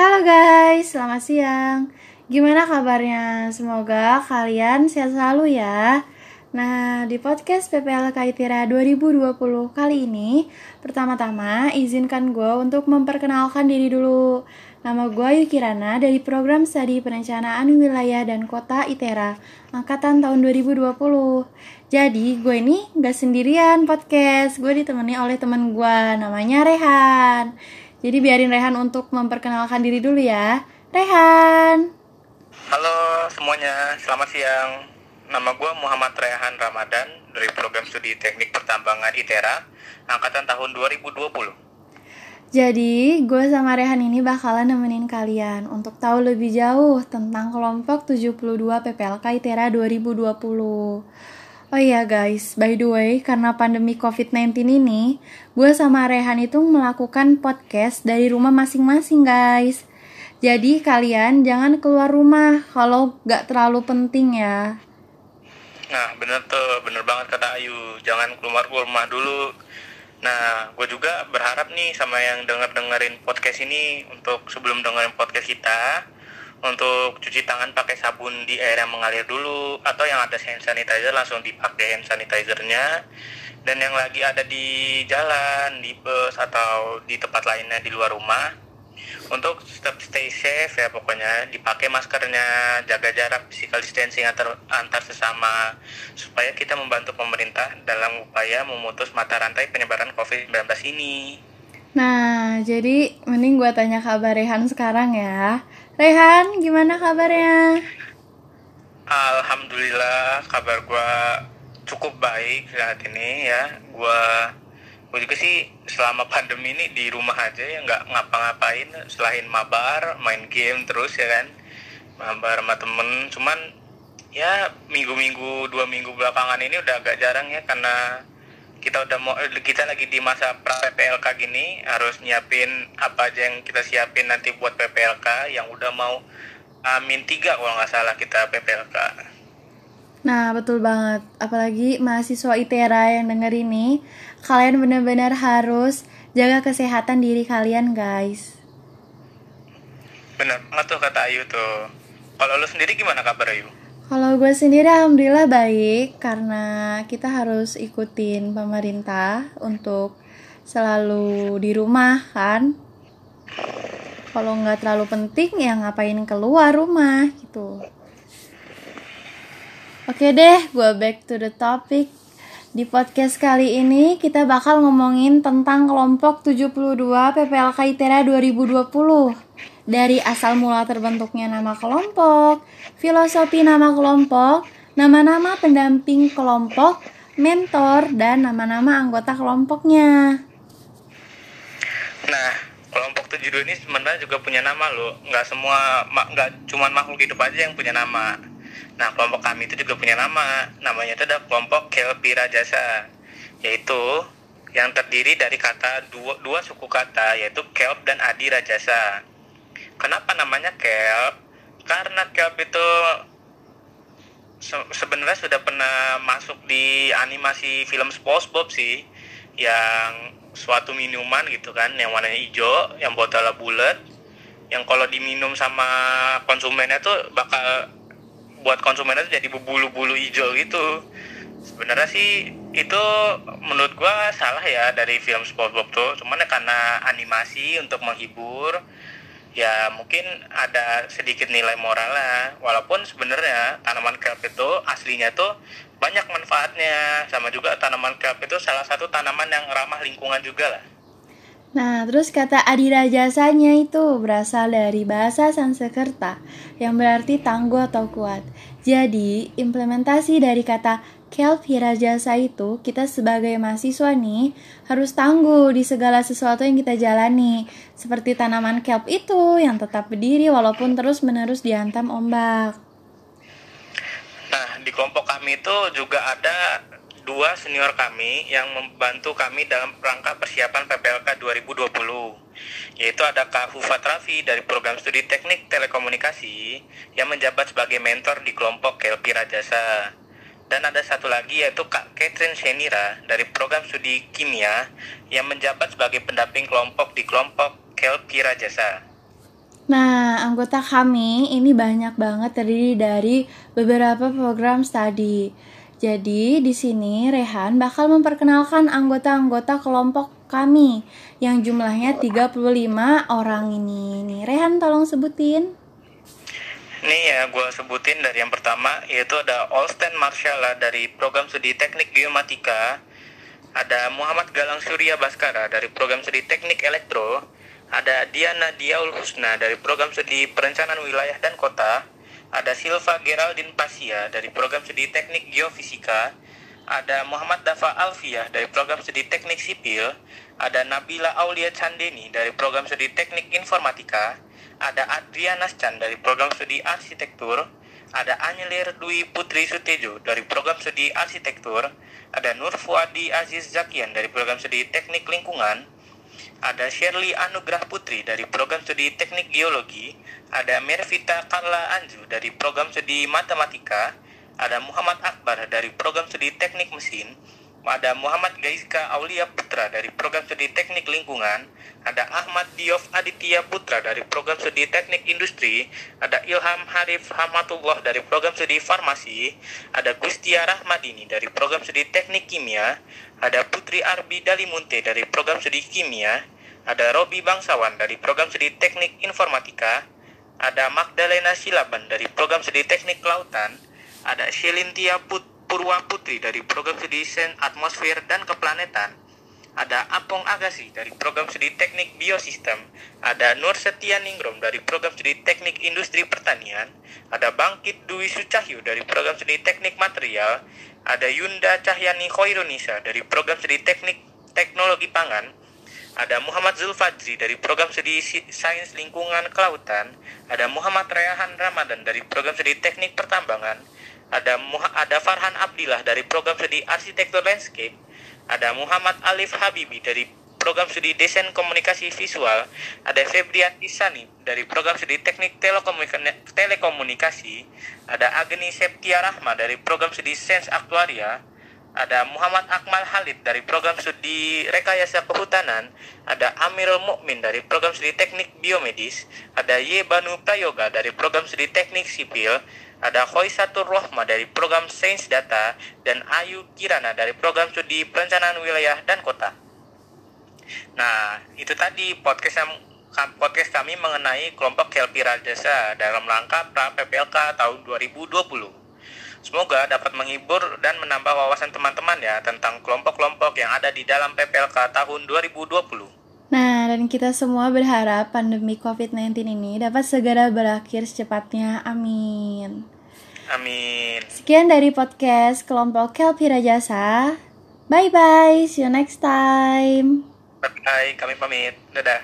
Halo guys, selamat siang. Gimana kabarnya? Semoga kalian sehat selalu ya. Nah, di podcast PPL Kaitira 2020 kali ini, pertama-tama izinkan gue untuk memperkenalkan diri dulu. Nama gue Yukirana dari program studi perencanaan wilayah dan kota ITERA, angkatan tahun 2020. Jadi, gue ini gak sendirian podcast, gue ditemani oleh teman gue, namanya Rehan. Jadi biarin Rehan untuk memperkenalkan diri dulu ya. Rehan. Halo semuanya, selamat siang. Nama gue Muhammad Rehan Ramadan dari program studi teknik pertambangan ITERA, angkatan tahun 2020. Jadi, gue sama Rehan ini bakalan nemenin kalian untuk tahu lebih jauh tentang kelompok 72 PPLK ITERA 2020. Oh iya guys, by the way, karena pandemi COVID-19 ini, gue sama Rehan itu melakukan podcast dari rumah masing-masing guys. Jadi kalian jangan keluar rumah kalau gak terlalu penting ya. Nah, bener tuh, bener banget kata Ayu. Jangan keluar rumah dulu. Nah, gue juga berharap nih sama yang denger-dengerin podcast ini untuk sebelum dengerin podcast kita, untuk cuci tangan pakai sabun di air yang mengalir dulu atau yang ada hand sanitizer langsung dipakai hand sanitizernya dan yang lagi ada di jalan di bus atau di tempat lainnya di luar rumah untuk tetap stay safe ya pokoknya dipakai maskernya jaga jarak physical distancing antar, antar sesama supaya kita membantu pemerintah dalam upaya memutus mata rantai penyebaran COVID-19 ini. Nah, jadi mending gue tanya kabar Rehan sekarang ya. Rehan, gimana kabarnya? Alhamdulillah, kabar gue cukup baik saat ini ya. Gue gue juga sih selama pandemi ini di rumah aja ya nggak ngapa-ngapain selain mabar, main game terus ya kan. Mabar sama temen, cuman ya minggu-minggu dua minggu belakangan ini udah agak jarang ya karena kita udah mau kita lagi di masa pra PPLK gini harus nyiapin apa aja yang kita siapin nanti buat PPLK yang udah mau amin tiga kalau nggak salah kita PPLK. Nah, betul banget. Apalagi mahasiswa ITERA yang denger ini, kalian benar-benar harus jaga kesehatan diri kalian, guys. Bener banget tuh kata Ayu tuh. Kalau lu sendiri gimana kabar Ayu? Kalau gue sendiri alhamdulillah baik karena kita harus ikutin pemerintah untuk selalu di rumah kan. Kalau nggak terlalu penting ya ngapain keluar rumah gitu. Oke deh, gue back to the topic. Di podcast kali ini kita bakal ngomongin tentang kelompok 72 PPLK ITERA 2020 dari asal mula terbentuknya nama kelompok, filosofi nama kelompok, nama-nama pendamping kelompok, mentor, dan nama-nama anggota kelompoknya. Nah, kelompok 72 ini sebenarnya juga punya nama loh. Nggak semua, nggak cuma makhluk hidup aja yang punya nama. Nah, kelompok kami itu juga punya nama. Namanya itu adalah kelompok Kelpi Rajasa, yaitu yang terdiri dari kata dua, dua suku kata, yaitu Kelp dan Adi Rajasa. Kenapa namanya kelp? Karena kelp itu se sebenarnya sudah pernah masuk di animasi film SpongeBob sih, yang suatu minuman gitu kan, yang warnanya hijau, yang botolnya bulat, yang kalau diminum sama konsumennya tuh bakal buat konsumennya tuh jadi bulu-bulu hijau gitu. Sebenarnya sih itu menurut gua salah ya dari film SpongeBob tuh, cuman ya karena animasi untuk menghibur ya mungkin ada sedikit nilai moral lah. Walaupun sebenarnya tanaman kelp itu aslinya tuh banyak manfaatnya. Sama juga tanaman kelp itu salah satu tanaman yang ramah lingkungan juga lah. Nah, terus kata adirajasanya itu berasal dari bahasa Sanskerta yang berarti tangguh atau kuat. Jadi, implementasi dari kata kelp hirajasa itu kita sebagai mahasiswa nih harus tangguh di segala sesuatu yang kita jalani. Seperti tanaman kelp itu yang tetap berdiri walaupun terus-menerus dihantam ombak. Nah, di kelompok kami itu juga ada dua senior kami yang membantu kami dalam rangka persiapan PPLK 2020 yaitu ada Kak Hufat Rafi dari program studi teknik telekomunikasi yang menjabat sebagai mentor di kelompok Kelpi Rajasa dan ada satu lagi yaitu Kak Catherine Senira dari program studi kimia yang menjabat sebagai pendamping kelompok di kelompok Kelpi Rajasa Nah, anggota kami ini banyak banget terdiri dari beberapa program studi. Jadi, di sini Rehan bakal memperkenalkan anggota-anggota kelompok kami yang jumlahnya 35 orang ini. Nih, Rehan tolong sebutin. Nih ya, gue sebutin dari yang pertama, yaitu ada Olsten Marshala dari program studi teknik biomatika, ada Muhammad Galang Surya Baskara dari program studi teknik elektro, ada Diana Diaul Husna dari program studi perencanaan wilayah dan kota, ada Silva Geraldine Pasia dari program studi teknik geofisika, ada Muhammad Dafa Alfiah dari program studi teknik sipil, ada Nabila Aulia Chandeni dari program studi teknik informatika, ada Adriana Chan dari program studi arsitektur, ada Anyelir Dwi Putri Sutejo dari program studi arsitektur, ada Nur Fuadi Aziz Zakian dari program studi teknik lingkungan, ada Shirley Anugrah Putri dari program studi teknik geologi, ada Mervita Karla Anju dari program studi matematika, ada Muhammad Akbar dari program studi teknik mesin, ada Muhammad Gaizka Aulia Putra dari program studi teknik lingkungan, ada Ahmad Diof Aditya Putra dari program studi teknik industri, ada Ilham Harif Hamatullah dari program studi farmasi, ada Gustia Rahmadini dari program studi teknik kimia, ada Putri Arbi Dalimunte dari program studi kimia, ada Robi Bangsawan dari program studi teknik informatika, ada Magdalena Silaban dari program studi teknik kelautan, ada Shelintia Put Purwa Putri dari program studi Sains Atmosfer dan Keplanetan, ada Apong Agassi dari program studi Teknik Biosistem, ada Nur Setia Ningrum dari program studi Teknik Industri Pertanian, ada Bangkit Dwi Sucahyu dari program studi Teknik Material, ada Yunda Cahyani Khoirunisa dari program studi Teknik Teknologi Pangan, ada Muhammad Zulfadri dari program studi Sains Lingkungan Kelautan, ada Muhammad Rehan Ramadan dari program studi Teknik Pertambangan, ada Muha ada Farhan Abdillah dari program studi Arsitektur Landscape, ada Muhammad Alif Habibi dari program studi Desain Komunikasi Visual, ada Febriati Sani dari program studi Teknik Telekomunikasi, ada Agni Septia Rahma dari program studi Sains Aktuaria, ada Muhammad Akmal Halid dari program studi Rekayasa Kehutanan, ada Amirul Mukmin dari program studi Teknik Biomedis, ada Ye Banu Prayoga dari program studi Teknik Sipil, ada Khoisatur Rohma dari program Sains Data, dan Ayu Kirana dari program studi Perencanaan Wilayah dan Kota. Nah, itu tadi podcast yang podcast kami mengenai kelompok Kelpi Rajasa dalam rangka pra PPLK tahun 2020. Semoga dapat menghibur dan menambah wawasan teman-teman ya tentang kelompok-kelompok yang ada di dalam PPLK tahun 2020. Nah, dan kita semua berharap pandemi COVID-19 ini dapat segera berakhir secepatnya. Amin. Amin. Sekian dari podcast kelompok Kelpi Rajasa. Bye-bye, see you next time. Bye-bye, kami pamit. Dadah.